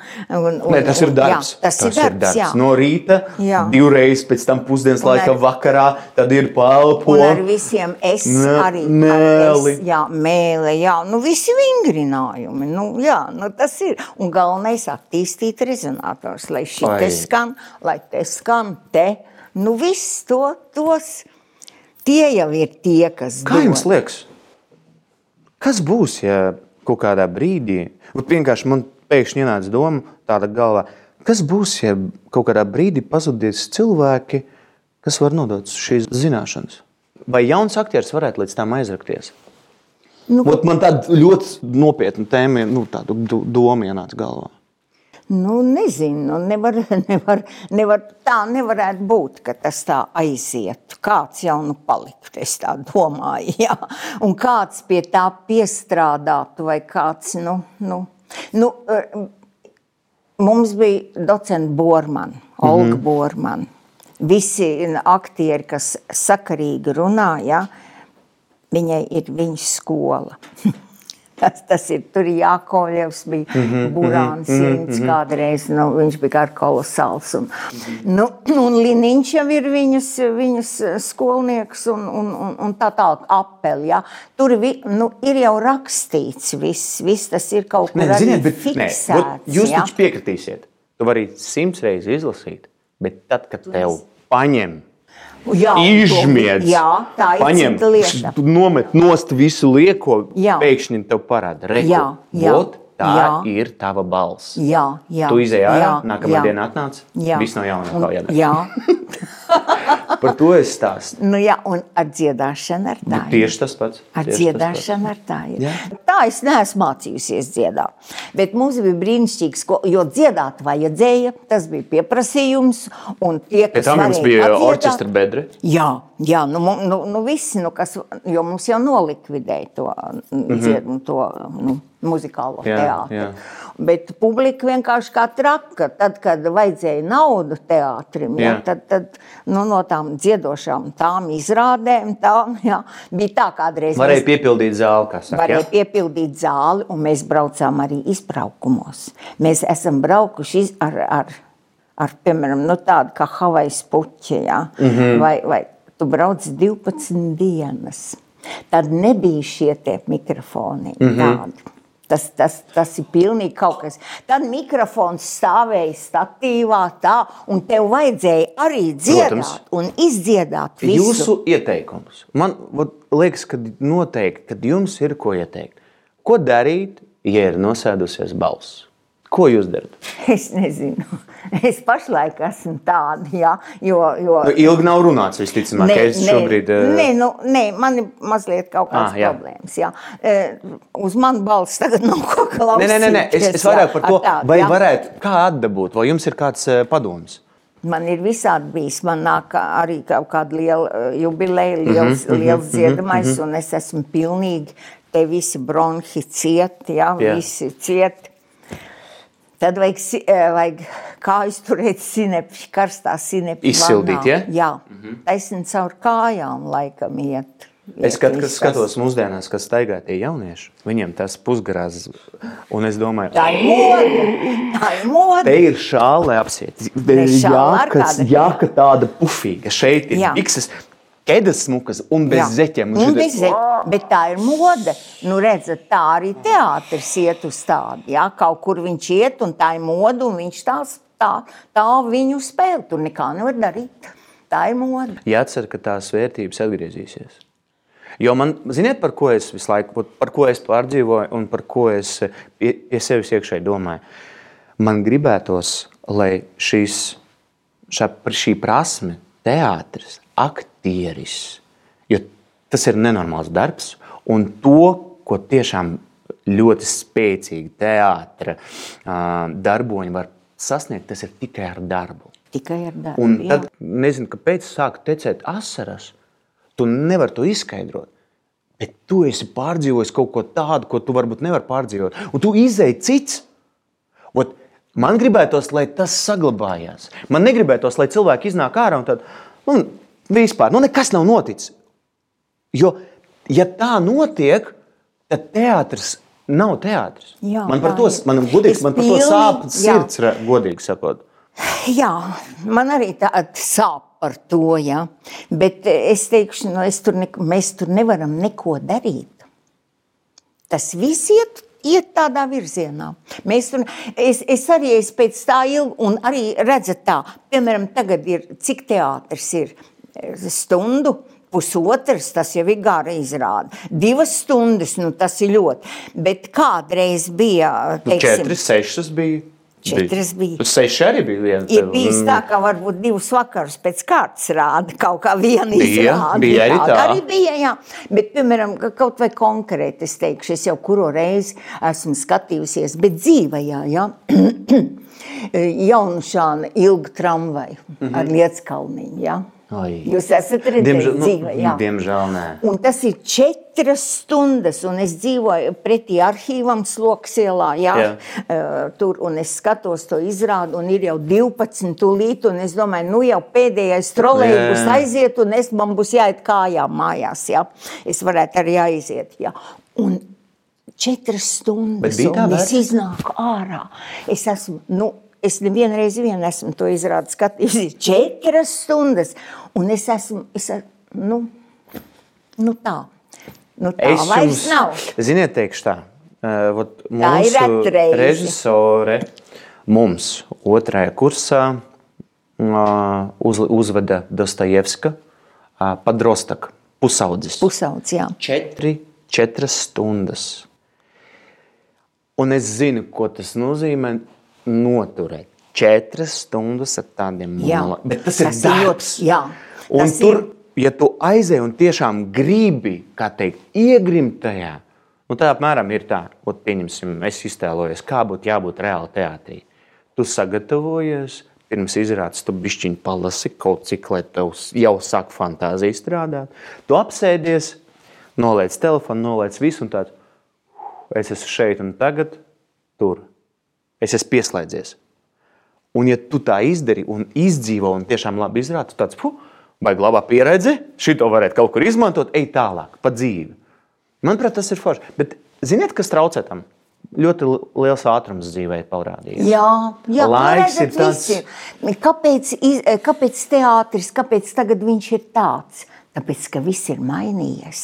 Tas ir darbs. Jā, tas, tas ir darbs. Jā. No rīta, Jā. divreiz pēc tam pusdienas Un laikā, ar- vakarā, tad ir palpo. Ar visiem es Nē, arī mēli. Es, jā, mēle, jā, nu visi vingrinājumi. Nu, jā, nu tas ir. Un galvenais attīstīt rezonators, lai šī te skan, lai te skan te. Nu viss to, tos, tie jau ir tie, kas Kā jums dod. liekas? Kas būs, ja kaut kādā brīdī, vat vienkārši man pēkšņi ienāca doma tāda galvā, kas būs, ja kaut kādā brīdī pazudīs cilvēki, kas var nodot šīs zināšanas? Vai jauns aktieris varētu līdz tam aizrakties? Nu, Ot man tāda ļoti nopietna tēma, nu, tāda do- doma ienāca galvā. Nu, nezinu, nevar, nevar, nevar, tā nevarētu būt, ka tas tā aizietu. Kāds jau nu paliktu, es tā domāju. Jā. Un kāds pie tā piestrādātu, vai kāds, nu, nu, nu eh, mums bija docents Bormans, Olga mm -hmm. Bormans. Visi aktieri, kas sakarīgi runā, ja, viņai ir viņas skola. Tas, tas ir tur Jākovļevs, bija mm -hmm, Burāns, mm -hmm, mm -hmm. kādreiz, nu, viņš bija kā kolosāls. Un, nu, un Liniņš jau ir viņas, viņas skolnieks un, un, un, un tā tālāk apeli, ja. Tur vi, nu, ir jau rakstīts viss, viss tas ir kaut kur Nē, ziniet, bet, nē, fiksēts. vot jūs ja. taču piekritīsiet. Tu vari simts reizes izlasīt, bet tad, kad tev paņem, Jā, izžmiedz, Jā, tā ir paņem, lieta. nomet nost visu lieko, Jā. pēkšņi tev parāda. Reku, Jā, jā, vot, tā jā. ir tava balss. Jā, jā. Tu izēji ārā, nākamā jā. dienā atnāc, Jā. viss no jauna Un-. Jā, Par to es stāstu. nu jā, un ar dziedāšanu ar tā ir. Tieši tas pats. Ar dziedāšanu ar tā ir. Jā. Tā es neesmu mācījusies dziedāt. Bet mums bija brīnišķīgs, ko- jo dziedāt vajadzēja, tas bija pieprasījums. Un tie, Pēc tam jums bija orķestra bedre. Jā, jā nu, nu, nu visi, nu, kas, jo mums jau nolikvidēja to, mm -hmm. to nu, muzikālo Jā, teātri. jā. Bet publika vienkārši kā traka. Tad, kad vajadzēja naudu teātrim, ja, Jā. tad, tad nu, no tām dziedošām tām izrādēm tām, jā, bija tā kādreiz. Varēja mēs- piepildīt zāli, kā saka. Varēja jā? piepildīt zāli, un mēs braucām arī izbraukumos. Mēs esam braukuši iz, ar, ar, ar piemēram, nu, tādu kā Havijas puķi, ja? mm Mhm. -hmm. vai, vai tu brauc 12 dienas. Tad nebija šie mikrofoni mm. -hmm. tādi. Tas, tas, tas ir pilnīgi kaut kas. Tad mikrofons stāvēja statīvā, tā, un tev vajadzēja arī dziedāt Protams. un izdziedāt visu. Jūsu ieteikums. Man vot liekas, ka noteikti, kad jums ir ko ieteikt. Ko darīt, ja ir nosēdusies balss? Ko jūs darat? Es nezinu. Es pašlaik esmu tāda, jā, jo. jo Nu, ilgi nav runāts, visticamāk, ka es šobrīd. eh, nē, nu, nē, man ir mazliet kaut kādas Ah, jā. problēmas. Jā. E, Uz manu balsi tagad nav ko klausīties. Nē, nē, nē, nē. Es, es vairāk par to, tādu, vai jā. varētu kā atdabūt, vai jums ir kāds eh, padoms? Man ir visādi bijis. Man nāk arī kaut kāda liela eh, jubileja, Mhm, liels, liels dziedamais, un es esmu pilnīgi, te visi bronhi ciet, jā, Jā. visi ciet. Tad vajag, eh, vajag kājas turēt sinepši, karstā sinepši. Izsildīt, ja? Jā, taisni caur kājām laikam iet. Es kas viss skatos mūsdienās, kas staigā tie jaunieši. Viņiem tas pusgrāzs, un es domāju, Tā ir mode. Tā ir mode. Te ir šāle ar kāda- jāka tāda pufīga. Šeit ir Jā. bikses, ķēdes smukas un bez Jā. zeķiem. Un šitas- bez zeķiem. Bet tā ir mode. Nu, redzat, tā arī teātris iet uz tādu. Jā, kaut kur viņš iet, un tā ir mode, un viņš tās, tā, tā viņu spēlē. Tur nekā nevar darīt. Tā ir mode. Jācer, ka tās vērtības atgriezīsies. Jo man, ziniet, par ko es visu laiku, par ko es pārdzīvoju un par ko es pie, pie sevis iekšēji domāju. Man gribētos, lai šīs, šā, šī prasme, teātris, aktieris, jo tas ir nenormāls darbs, un to, ko tiešām ļoti spēcīgi teātris darboņi var sasniegt, tas ir tikai ar darbu. Tikai ar darbu. Un jā. tad, nezinu, kāpēc sāk tecēt asaras. Tu nevari to izskaidrot. Bet tu esi pārdzīvojis kaut ko tādu, ko tu varbūt nevari pārdzīvot. Un tu izēji cits. Ot, man gribētos, lai tas saglabājās. Man negribētos, lai cilvēki iznāk ārā un tad, nu, vispār, nu, nekas nav noticis. Jo, ja tā notiek, tad teātris nav teātris. Jā, man par to, man, godīgi, man par to sāp jā. sirds, re- godīgi sakot. Jā, man arī tāda sāp par to, jā. bet eh, es teikšu, nu, es tur ne, mēs tur nevaram neko darīt. Tas viss iet, iet tādā virzienā. Mēs tur, es, es arī es pēc tā ilgi, un arī redzat tā, piemēram, tagad ir, cik teātris ir stundu, pusotras, tas jau ir gara izrāde. Divas stundas, nu tas ir ļoti. Bet kādreiz bija, Nu, teiksim, Četras, sešas bija. Četras bija. Seši arī bija viena. Ir bijis tā, ka varbūt divus vakarus pēc kārtas rāda kaut kā viena izrāde. bija arī tā. Arī bija, jā. Bet, piemēram, ka kaut vai konkrēti es teikšu, es jau kuro reizi esmu skatījusies, bet dzīvajā, jā. Jaunušāna ilga tramvaju Mhm. ar Lietskalniņu, jā. Ai. Jūs esat redzējis Diemžēl, nu, dzīvē, jā. diemžēl nē. Un tas ir četras stundas, un es dzīvoju pretī arhīvam, Sloksielā. Jā, Jā. uh, tur es skatos to izrādi, un ir jau 12 tūlīt, un es domāju, nu jau pēdējais trolēļus aiziet, un es man būs jāiet kājām mājās. Jā. Es varētu arī aiziet. Jā. Un četras stundas, un es iznāku ārā. Es esmu. Nu, Es nevienu reizi vien esmu to izrādījis, skatījusies četras stundas. Un es esmu, es, nu, nu tā. Nu tā Es vairs jums, nav. ziniet, teikšu tā. Uh, vot mūsu režisore mums otrajā kursā uh, uz, uzveda Dostojevska uh, Padrostak, pusaudzis. Pusauds, jā. Četri, četras stundas. Un es zinu, ko tas nozīmē noturēt. Četras stundas ar tādiem monologiem. Bet tas, ir Tas ir darbs. ļoti- jā, un tas tur, ir. ja tu aizej un tiešām gribi, kā teikt, iegrimt tajā, nu tā apmēram ir tā, ot, pieņemsim, es iztēlojos, kā būtu jābūt reāli teātrī. Tu sagatavojies, pirms izrādes tu bišķiņ palasi kaut cik, lai tev jau sāk fantāzija strādāt. Tu apsēdies, noliec telefonu, noliec visu un tāds. Es esmu šeit un tagad, tur. Es esmu pieslēdzies. Un, ja tu tā izdari un izdzīvo un tiešām labi izrādi, tad tāds - vai labā pieredze, šito varētu kaut kur izmantot, ej tālāk, pa dzīvi. Manuprāt, tas ir forši. Bet ziniet, kas traucē tam? Ļoti li- liels ātrums dzīvē parādījies. Jā, jā Laiks ir tāds- viss ir. Kāpēc, iz- kāpēc teātris, kāpēc tagad viņš ir tāds? Tāpēc, ka viss ir mainījies.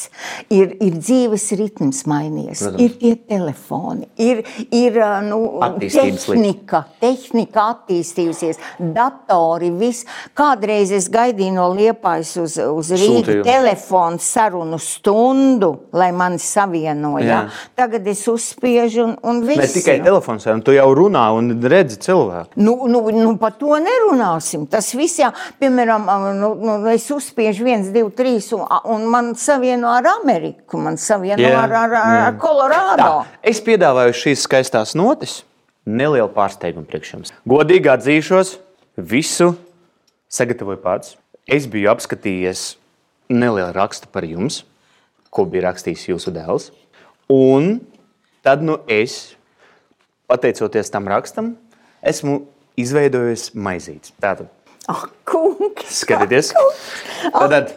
Ir, ir dzīves ritms mainījies, Protams. ir tie telefoni, ir, ir nu, tehnika, tehnika attīstījusies, datori, viss. Kādreiz es gaidīju no Liepājas uz, uz Rīgas telefonu sarunu stundu, lai mani savienoja. Tagad es uzspiežu un, un viss. Ne tikai nu. telefons, un tu jau runā un redzi cilvēku. Nu, nu, nu, par to nerunāsim. Tas viss, jā, piemēram, nu, nu, es uzspiežu viens, divi, trīs, un, un man savieno ar Ameriku, man savieno Jā, ar, ar, ar, ar Kolorādo. Tā, es piedāvāju šīs skaistās notis. Nelielu pārsteigumu priekš jums. Godīgi atzīšos, visu sagatavoju pats. Es biju apskatījies nelielu rakstu par jums, ko bija rakstījis jūsu dēls. Un tad nu es, pateicoties tam rakstam, esmu izveidojis maizītes. Tātad, Ak, kungs! skatieties, tad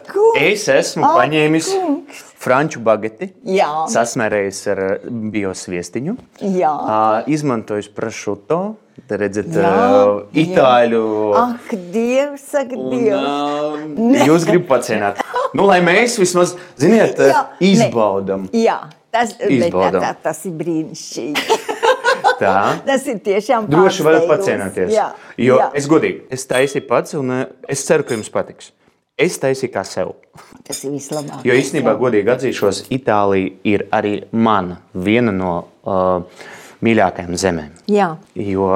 es esmu Ak, paņēmis kungs. franču bageti, Jā. sasmērējis ar uh, biosviestiņu, Jā. uh, izmantojis prašuto, te redzat, Jā, uh, itāļu. Ak, Dievs, ak, Un, Dievs! uh, jūs gribat pacienāt. Nu, lai mēs vismaz, ziniet, Jā, ne. izbaudam. Jā, tas, bet tā, Izbaudam. tā, tas ir brīnišķīgi. Tā. Tas ir tiešām Droši varat pacienāties. Jā, Jo jā. es godīgi, es taisīju pats, un uh, es ceru, ka jums patiks. Es taisīju kā sev. Tas ir vislabākais. Jo īstenībā, godīgi atzīšos, Itālija ir arī mana viena no uh, mīļākajām zemēm. Jā, Jo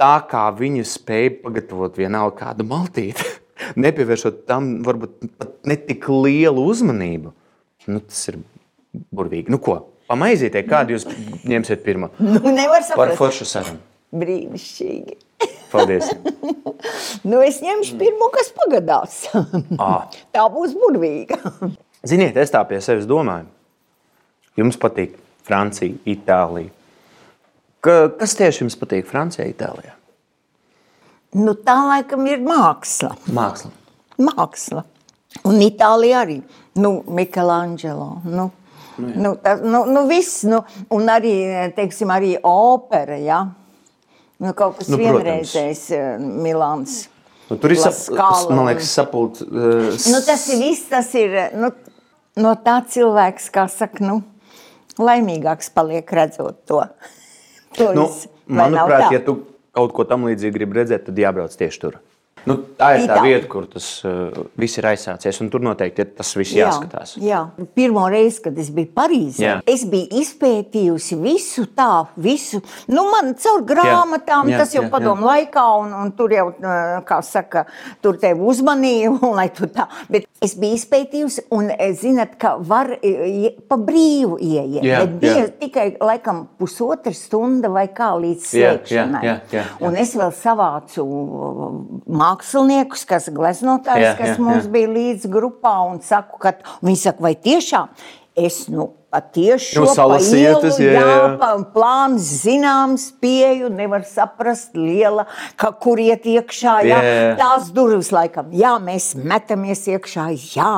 tā kā viņi spēja pagatavot vienalga kādu maltīti, nepievēršot tam varbūt pat ne tik lielu uzmanību, nu, tas ir burvīgi. Nu, ko? Pamaizītie, kādu jūs ņemsiet pirmo? nu nevar Par saprast. foršu sarunu. Brīnišķīgi. Paldies! Nu, es ņemšu pirmo, kas pagadās. Ah. Tā būs burvīga. Ziniet, es tā pie sevis domāju. Jums patīk Francija, Itālija. Ka, kas tieši jums patīk Francijā, Itālijā? Nu, tā laikam ir māksla. Māksla. māksla. Un Itālija arī. Nu, Michelangelo. Nu, nu, nu, tas, nu, nu, viss, nu, un arī, teiksim, arī opera. Ja? Nu, kaut kas Nu, vienreizējs uh, Milāns. Nu, tur ir La sap, Scala man liekas, sapult. Uh, Nu, tas ir viss, tas ir nu, no tā cilvēks, kā saka, nu, laimīgāks paliek redzot to. to nu, manuprāt, ja tu kaut ko tam līdzīgu gribi redzēt, tad jābrauc tieši tur. Nu, tā ir tā vieta, kur tas uh, viss ir aizsācies, un tur noteikti ir tas viss jāskatās. Jā, jā. Pirmo reizi, kad es biju Parīzē, Jā. es biju izpētījusi visu tā, visu. Nu, man caur grāmatām, Jā, tas jau jā, padomu laikā, un, un tur jau, uh, kā saka, tur tevi uzmanīja, un tu tā. Bet es biju izpētījusi, un eh, zinat, ka var eh, pa brīvu ieiet. Jā, bet bija jā. tikai laikam pusotra stunda vai kā līdz Jā, jā, slēgšanai. jā, jā, jā. Un es vēl savācu uh, māksliniekus, kas gleznotājs, Jā, kas jā, mums jā. bija līdz grupā, un saku, ka viņi saka, vai tiešām es nu patiesi Nu, šo salasījāt, pa tas, ielu, jā, jā, jā. plāns zināms, pieju, nevar saprast liela, ka kur iet iekšā, jā, Jā, tās durvis laikam, jā, mēs metamies iekšā, jā,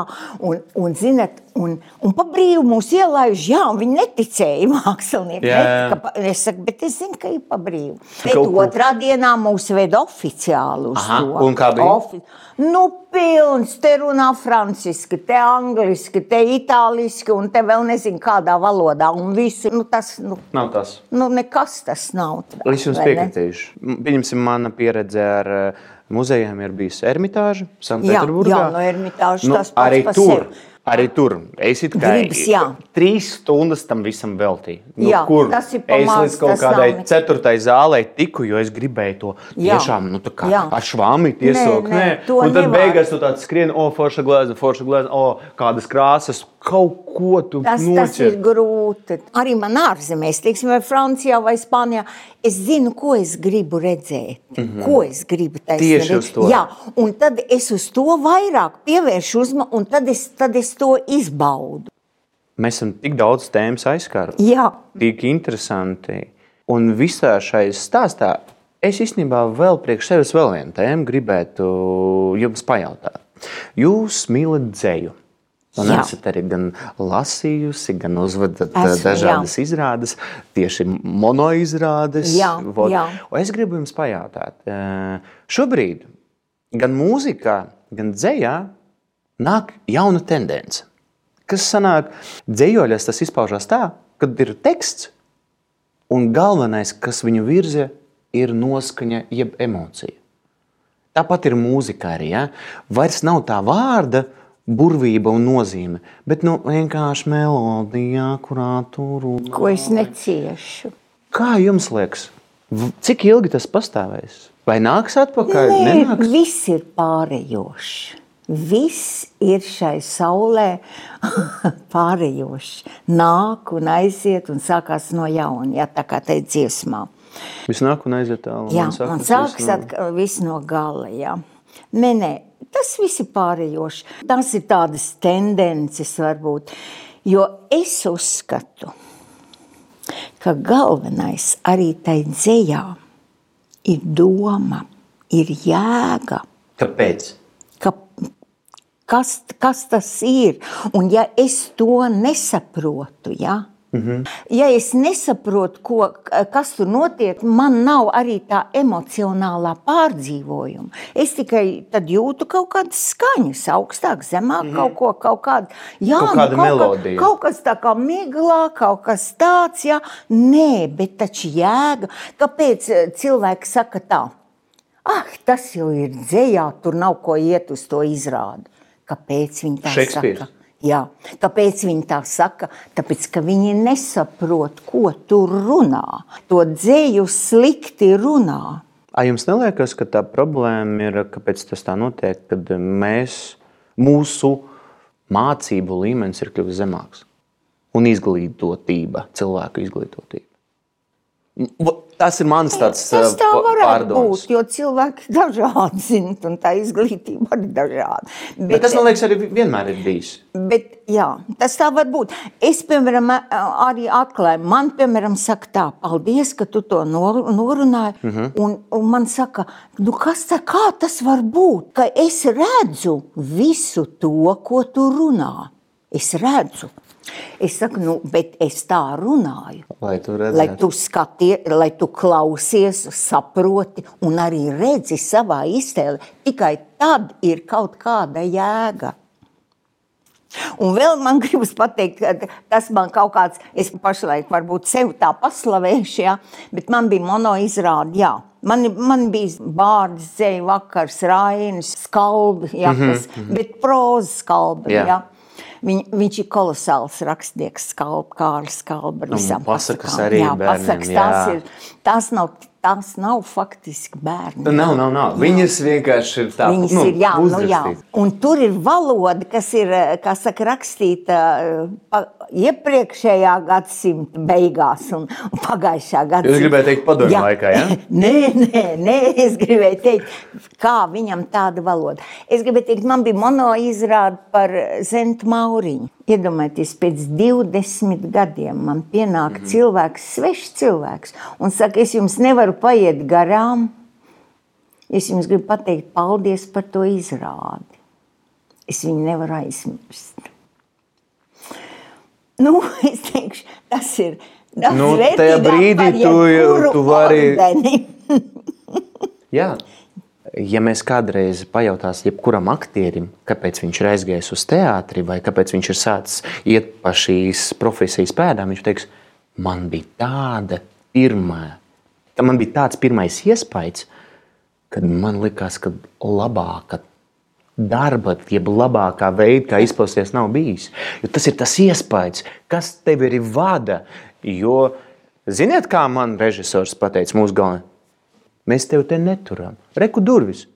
un, un zinat, un, un pa brīvu mūs ielaiž, jā, un viņi neticēja mākslinieki, Jā, ne, jā. ka pa- es saku, bet es zinu, ka ir pa brīvu. Bet Kaut otrā dienā mūs veda oficiāli uz Aha, to. un kā bija? Ofi Nu, pilns, te runā franciski, te angliski, te itāliski, un te vēl nezinu kādā valodā. Un visi, nu, tas, nu, Nav tas. nu, nekas tas nav. Es jums piekritīšu. Pieņemsim, mana pieredze ar uh, muzejiem ir bijusi Ermitāža, Jā, Sanktpēterburgā. jā, no Ermitāžas nu, tas pats arī tur. sevi. Arī tur es it kā Gribas, jā. trīs stundas tam visam veltīju. Nu, Jā, kur tas ir pa es līdz kaut nav kādai nekas. ceturtai zālē tiku, jo es gribēju to Jā. tiešām nu, tā kā Jā. ar švāmīt iesaukt. nē, Nē, to un tad nevar. beigās tu tāds skrien, o, forša glezna, forša glezna, o, kādas krāsas, kaut ko tu Tas, tas noķer. ir grūti. Arī man ārzemēs, teiksim, vai Francijā vai Spānijā, es zinu, ko es gribu redzēt. Mm -hmm. Ko es gribu taisnīt. Tieši uz to. Jā, un tad es uz to vairāk pievēršu uzmanību, un tad es, tad es to izbaudu. Mēs esam tik daudz tēmas aizskāruši. Jā, tik interesanti. Un visā šajā stāstā es īstenībā vēl priekš sevis vēl vienu tēmu gribētu jums pajautāt. Jūs mīlat dzēju. Un Jā. esat arī gan lasījusi, gan uzvedat Esmu, Esmu, dažādas jā. izrādes, tieši monoizrādes. Jā, Vot. jā. Un Es gribu jums pajautāt, eh, šobrīd gan mūzikā, gan dzējā nāk jauna tendence. Kas sanāk, dzējoļos tas izpaužās tā, kad ir teksts, un galvenais, kas viņu virza, ir noskaņa, jeb emocija. Tāpat ir mūzika arī. Ja? Vairs nav tā vārda, burvība un nozīme, bet nu, vienkārši melodija, kurā tur runā. ko es neciešu. Kā jums liekas, cik ilgi tas pastāvēs? Vai nāks atpakaļ? Nē, Nenāks? viss ir pārējošs. Viss ir šai saulē pārējošs. Nāk un aiziet un sākās no jauna, ja tā kā te dziesmā. Viss nāk un aiziet tālāk. Jā, man sākas atkal viss no gala. Jā. Nē, nē, tas viss ir pārējoši. Tas ir tādas tendences varbūt. Jo es uzskatu, ka galvenais arī tai dzējā ir doma, ir jēga. Kāpēc? Ka, kas, kas tas ir? Un ja es to nesaprotu, ja, Mm -hmm. Ja es nesaprotu, ko, kas tur notiek, man nav arī tā emocionālā pārdzīvojuma. Es tikai jūtu kaut kādas skaņas, augstāk, zemāk, mm -hmm. kaut ko kaut kādu. Jā, kaut kāda nu, kaut, melodija. Kā, kaut kas tā kā miglā, kaut kas tāds, jā. Nē, bet taču jēga. Kāpēc eh, cilvēki saka tā? Ah, tas jau ir dzējā, tur nav ko iet uz to izrādi. Kāpēc viņi tā saka? Jā. Kāpēc viņi tā saka? Tāpēc, ka viņi nesaprot, ko tur runā. To dzēju slikti runā. A jums neliekas, ka tā problēma ir, kāpēc tas tā notiek, kad mēs, mūsu mācību līmenis ir kļuvis zemāks un izglītotība, cilvēku izglītotība? Tas ir mans tāds Tas tā varētu pārdoms. būt, jo cilvēki dažādi, zin, un tā izglītība arī dažāda. Bet, bet tas, man liekas, arī vienmēr ir bijis. Bet, jā, tas tā var būt. Es, piemēram, arī atklāju, man, piemēram, saka tā, paldies, ka tu to nor norunāji. Uh -huh. un, un man saka, nu kas tā, kā tas var būt, ka es redzu visu to, ko tu runā. Es redzu. Es saku, nu, bet es tā runāju. Lai tu redzētu. Lai tu skaties, lai tu klausies, saproti un arī redzi savā iztēlē. Tikai tad ir kaut kāda jēga. Un vēl man gribas pateikt, ka tas man kaut kāds, es pašlaik varbūt sev tā paslavēšu, ja, bet man bija monoizrāde, jā. Man, man bija bārdas, dzēja vakars, rainis, skalbi, ja, Mhm, kas, mm -hmm. bet proza skalbi, Jā. jā. Viņ, viņš ir kolosāls rakstnieks, Kalba. ar Nu, pasakas arī jā, bērniem, pasakas, jā. tās, ir, tās, nav, tās nav faktiski bērni. Nav, nav, nav. Viņas vienkārši ir tādas Viņas ir jā, nu, jā. Un tur ir valoda, kas ir kā saka, rakstīta eh, iepriekšējā gadsimta beigās un, un pagājušā gadsimta. Jūs gribējāt teikt padomju Jā. laikā, ja? nē, nē, nē, es gribēju teikt, kā viņam tāda valoda. Es gribēju teikt, man bija monoizrāde par Zentu Mauriņu. Iedomājieties, pēc 20 gadiem man pienāk mm -hmm. cilvēks, svešs cilvēks, un saka, es jums nevaru paiet garām. Es jums gribu pateikt paldies par to izrādi. Es viņu nevaru aizmirst. Nu, es teikšu, tas ir. Tas Nu, tajā brīdī tu tu vari-. Jā. Ja mēs kādreiz pajautāsim jebkuram aktierim, kāpēc viņš ir aizgājis uz teātri vai kāpēc viņš ir sācis iet pa šīs profesijas pēdām, viņš teiks, man bija tāda pirmā, man bija tāds pirmais iespējas, kad man likās, ka labāka darba, jeb labākā veida, kā izpausties, nav bijis. Jo tas ir tas iespējas, kas tevi arī vada. Jo, ziniet, kā man režisors pateica mūsu galvenajā? Mēs tevi te neturam. Reku durvis.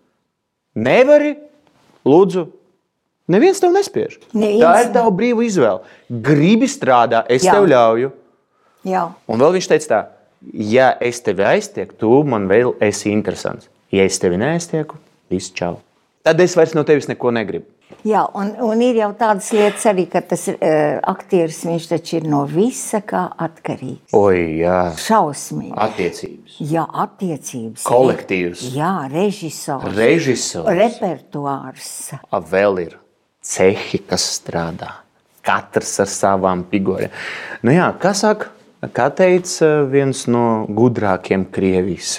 Nevari, lūdzu. Neviens tev nespiež. Neviens Tā ir tava brīva izvēle. Gribi strādāt, es Jā. tev ļauju. Jā, Un vēl viņš teica, tā, ja es tevi aiztieku, tu man vēl esi interesants. Ja es tevi neaiztieku, viss čau. Tad es vairs no tevis neko negribu. jā un, un ir jau tādas lietas arī, ka tas uh, aktieris viņš taču ir no visa kā atkarīgs. Oi, jā, Šausmīgi. attiecības. Jā, attiecības. Kolektīvs. Jā, režisors. Režisors. Repertuārs. A, vēl ir cehi, kas strādā. Katrs ar savām figūrām. Nu, jā, kā saka, kā teica viens no gudrākiem Krievijas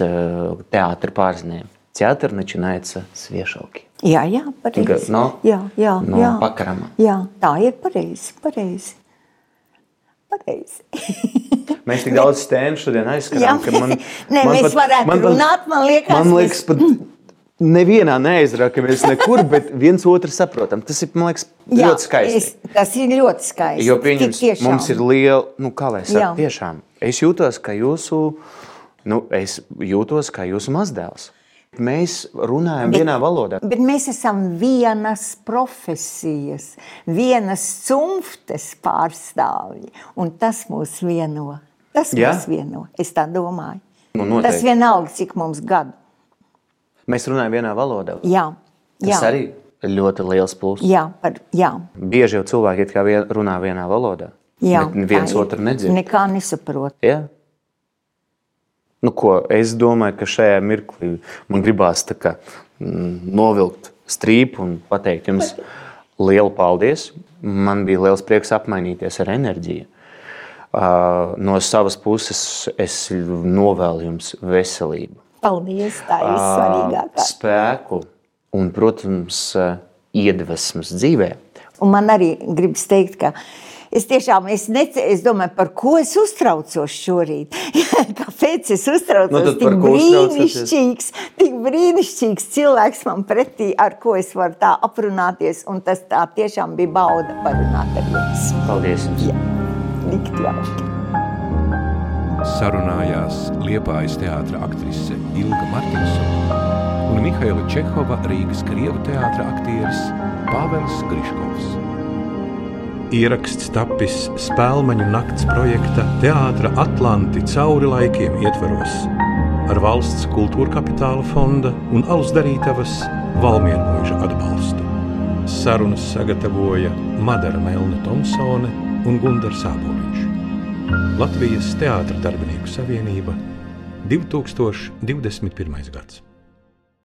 teātris pārzinējumiem, teātris начинается с вешалки. Jā, jā, pareizi. No? jā, jā, No jā. pakarama. Jā, tā ir pareizi. pareizi. pareizi. Mēs tik daudz tēmu šodien aizskatām, ka man, Nē, mēs varētu runāt, man liekas, man liekas pat nevienā neaizrakamies nekur, bet viens otru saprotam. Tas ir, man liekas, Jā, ļoti skaisti. Es, tas ir ļoti skaisti. Jo pieņems, mums ir liela, nu, kā lai Jā. saka, tiešām. Es jūtos, ka jūsu, nu, es jūtos kā jūsu mazdēls. Mēs runājam bet, vienā valodā. Bet mēs esam vienas profesijas, vienas cimftes pārstāvji. Un tas mūs vieno. Tas Jā? mūs vieno. Es tā domāju. Nu, noteikti. tas vienalga, cik mums gadu. Mēs runājam vienā valodā. Jā, Tas jā, arī ir ļoti liels pluss. jā, par, jā. Bieži jau cilvēki vien, runā vienā valodā. jā bet viens otru nedzird. Nekā nesaprot. Ja? Nu, ko, es domāju, ka šajā mirklī man gribās kā, mm, novilkt strīpu un pateikt jums lielu paldies. Man bija liels prieks apmainīties ar enerģiju. No savas puses es novēlu jums veselību. Paldies, tā ir svarīgākā. Spēku un, protams, iedvesmas dzīvē. Un man arī gribas teikt, ka Es tiešām es nece, es domāju, par ko es uztraucos šorīt. Kāpēc es uztraucos? Nu, tik brīnišķīgs, tik brīnišķīgs cilvēks man pretī, ar ko es varu tā aprunāties. Un tas tā tiešām bija bauda parunāt ar jums. Paldies jums! Jā, likt jauki. Sarunājās Liepājas teātra aktrise Ilga Martinsona un Mihaila Čehova Rīgas Krievu teātra aktieris Pāvels Griškovs. Ieraksts tapis Spēlmaņu nakts projekta Teātra Atlanti cauri laikiem ietvaros ar valsts kultūra kapitāla fonda un alus darītavas Valmiermuiža atbalstu. Sarunas sagatavoja Madara Melna Tomsone un Gundars Āboliņš. Latvijas Teātra darbinieku savienība 2021. gads.